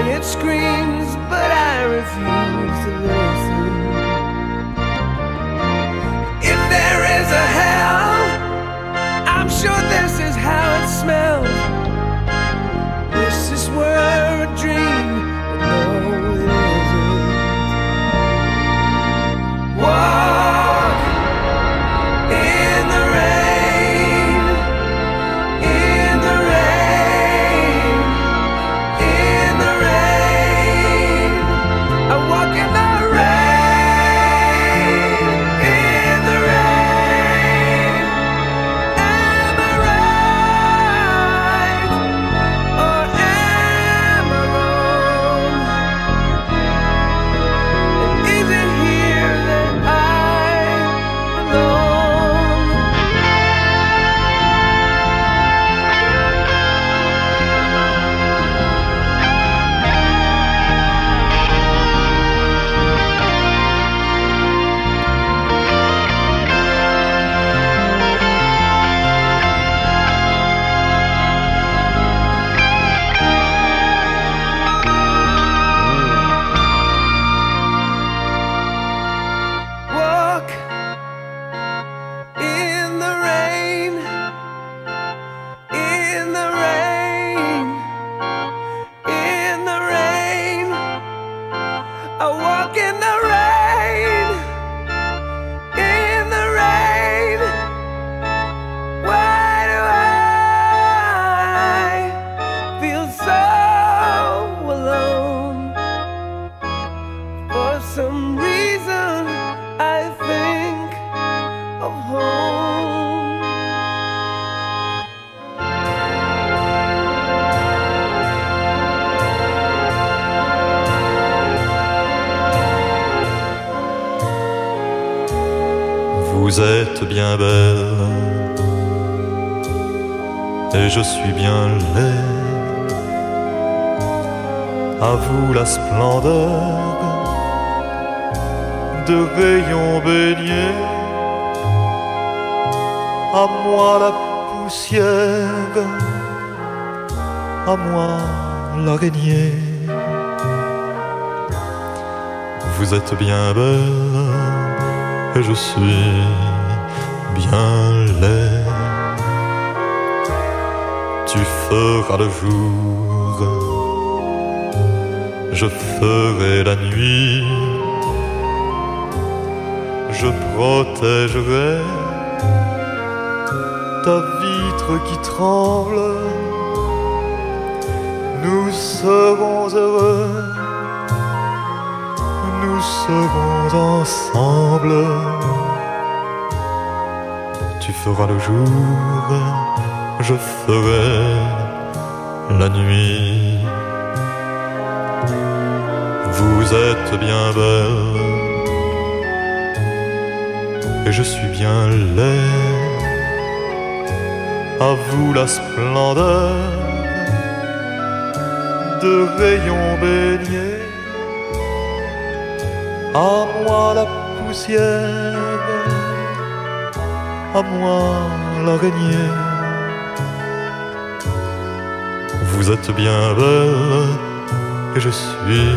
Quiet screams, but I refuse to listen. Suis bien laid. Tu feras le jour, je ferai la nuit, je protégerai ta vitre qui tremble. Nous serons heureux, nous serons ensemble. Tu feras le jour, je ferai la nuit. Vous êtes bien belle et je suis bien laid. À vous la splendeur de rayons baignés, à moi la poussière, à moi l'araignée. Vous êtes bien belle et je suis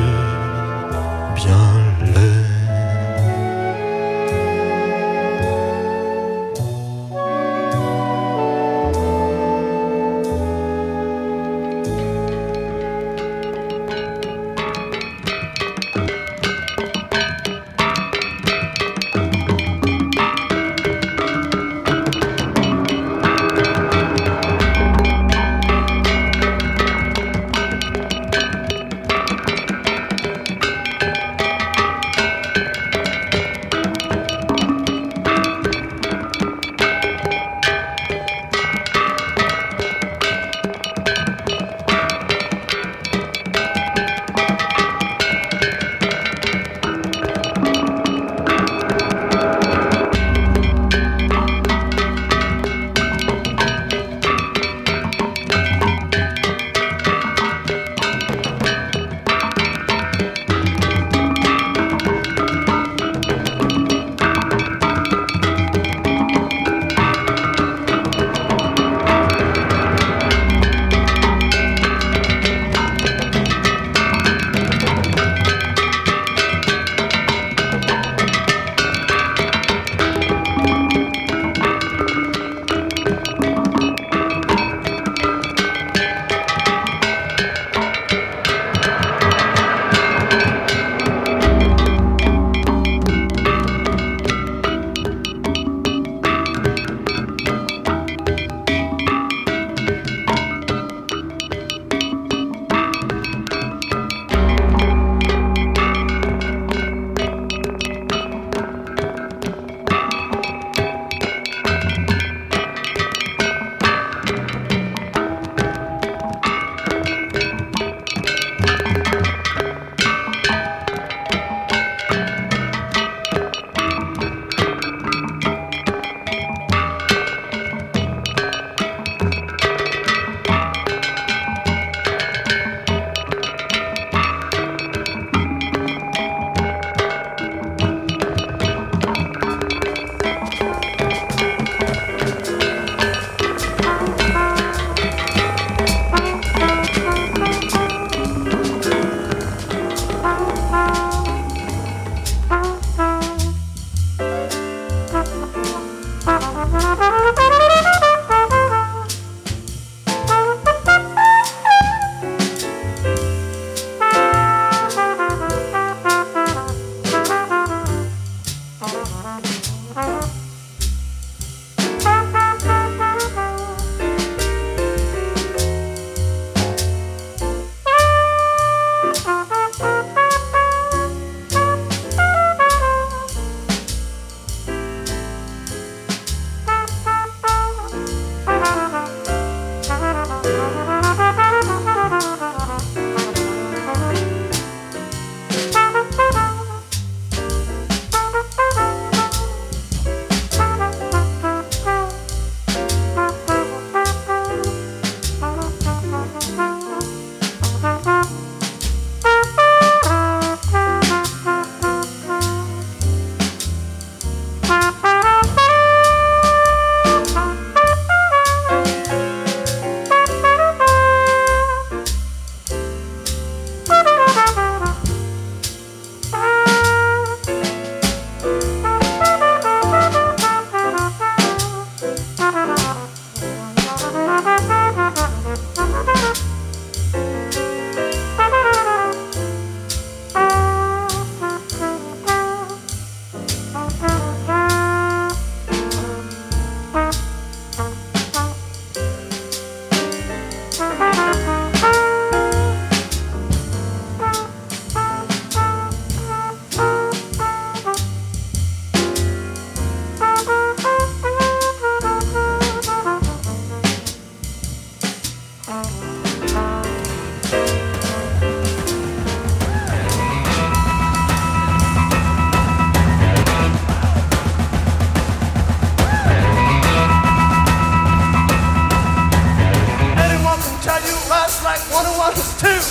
One who was is two.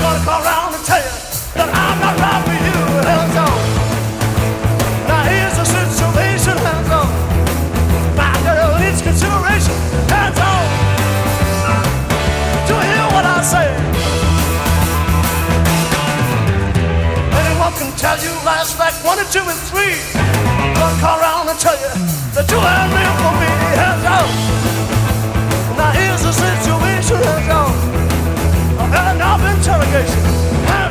Gonna call around and tell you that I'm not right for you. Hands on. Now here's the situation. Hands on. My girl needs consideration. Hands on. Do you hear what I say? Anyone can tell you last like one and two and three. Gonna call around and tell you that you ain't real for me. Hands on. Now here's the situation. Hands on interrogation.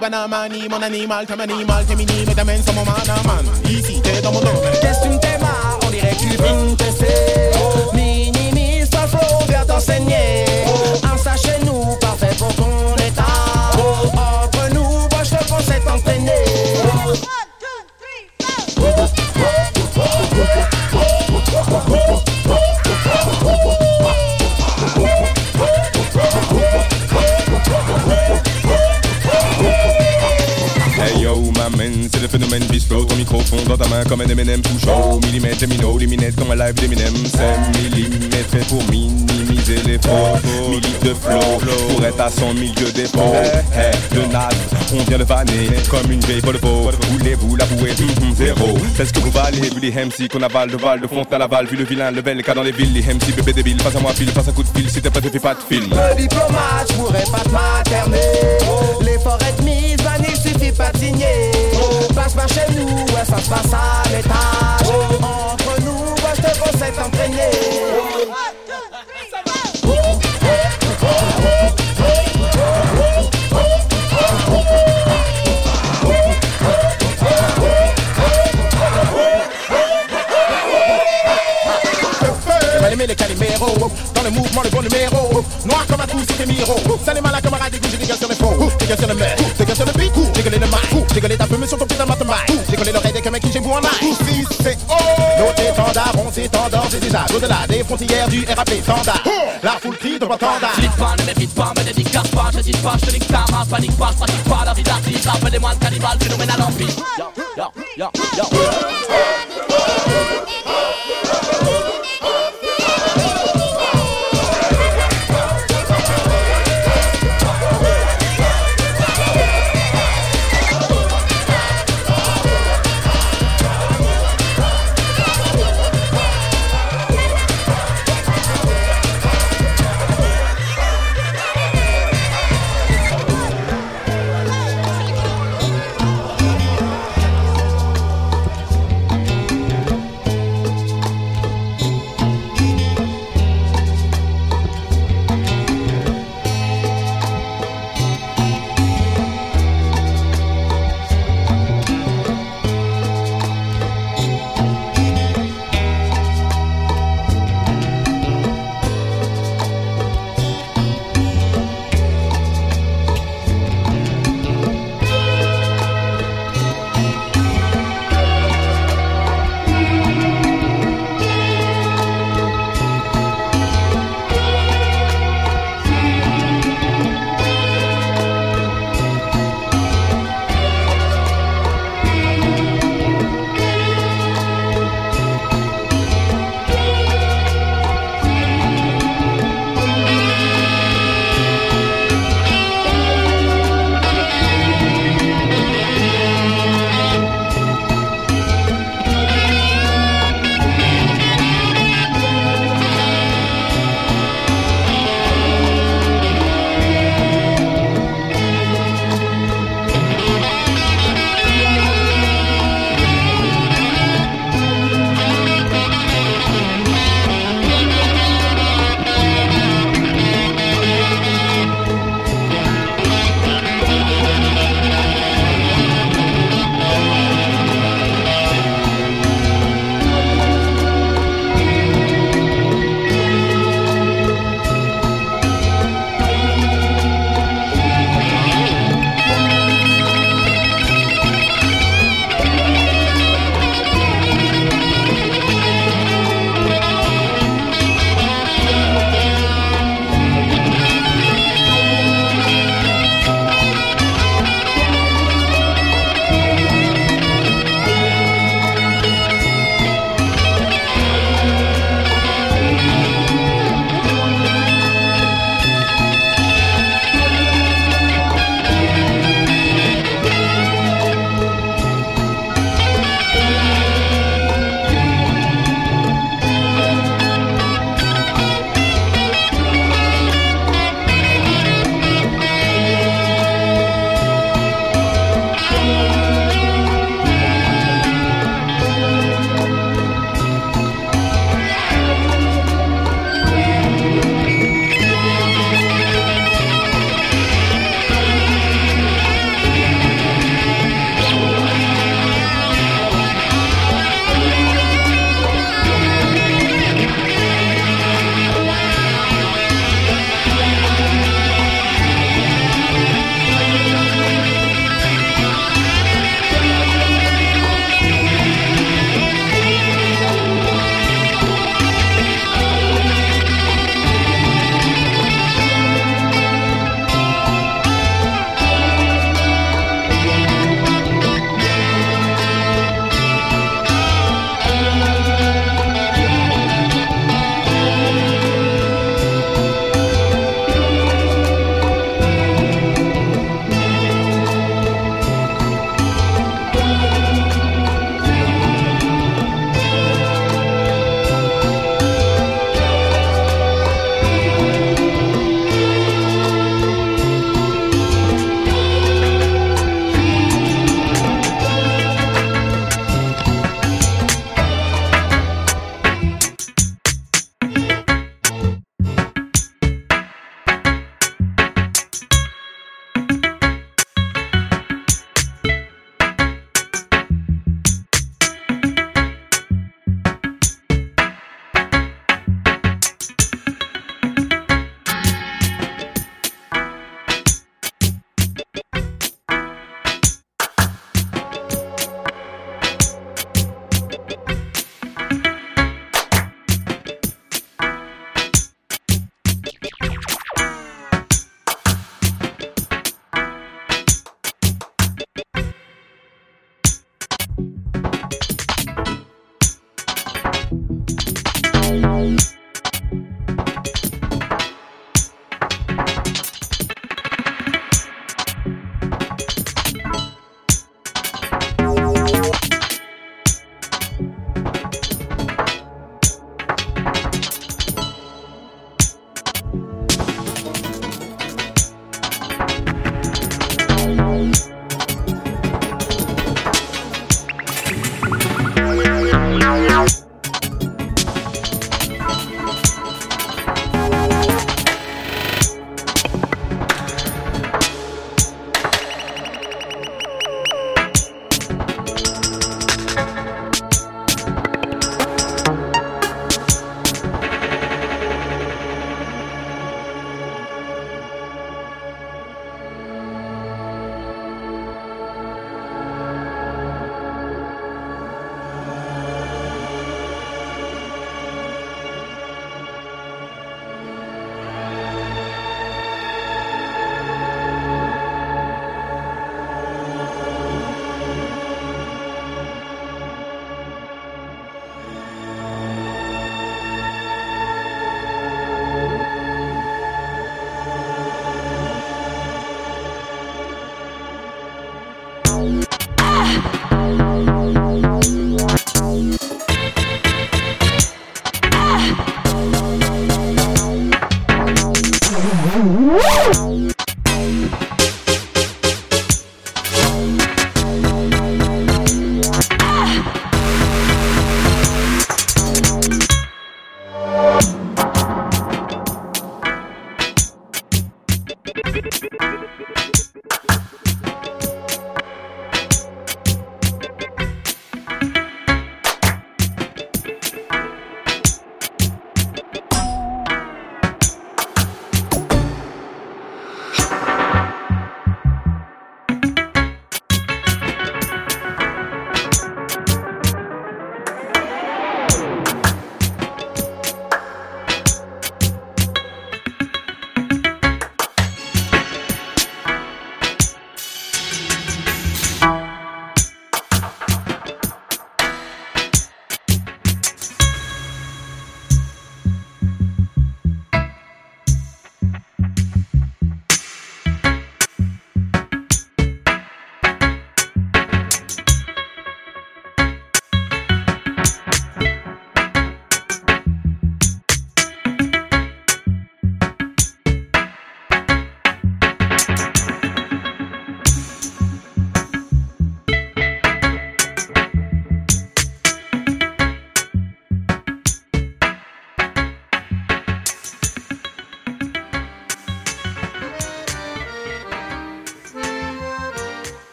Moment de m'animer de banamani Mon animal, t'es animal, t'es minime, t'amènes sur mon manaman Ici, t'es dans mon domaine Qu'est-ce que tu t'es marre, on dirait que tu viens comme un M&M tout chaud Millimètre, gemino, luminette comme un live d'Eminem. 5 millimètres fait pour minimiser les fautes Millilitres de flow pour être à son milieu des pots Hey, le nas, on vient de vanner. Comme une vieille Volvo Voulez-vous l'avouer, hum, hum, zéro? C'est ce que vous valez, vu les MC qu'on avale de Val, de fond à Laval. Vu le vilain, le bel cas dans les villes, les MC bébé débile. Passe à moi fil, passe un coup de fil, si t'es pas te fais pas de film Le diplomate, je pourrais pas te materner. L'effort est mis, vanille, suffit pas de signer Par chez nous, ouais, ça se passe à l'étage. Entre nous, moi je te conseille t'entraîner aimé les caliméros. Dans le mouvement, le bon numéro. Noir comme un trou, c'était miro Ça les mal à camarade, des coups, j'ai des gars sur les faux Des gars sur le mer, collé l'oreille des mecs qui j'ai vous en main Ici c'est oh Nos étendards, on s'étend d'ores et déjà Au-delà des frontières du RAP standard La foule crie de l'entendard Flippe pas, ne mérite pas, me dédicace pas, dis pas, je te nique ta race, panique pas, je pas la vie d'artiste, rappelez-moi le cannibale, phénoménal en piste. Yo, yo, yo, yo.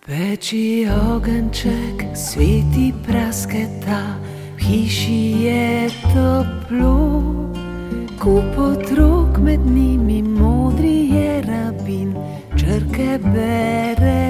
Peči ogenček, sveti prasketa, v hiši je toplo. Kup otrok med njimi modri je rabin, črke bere.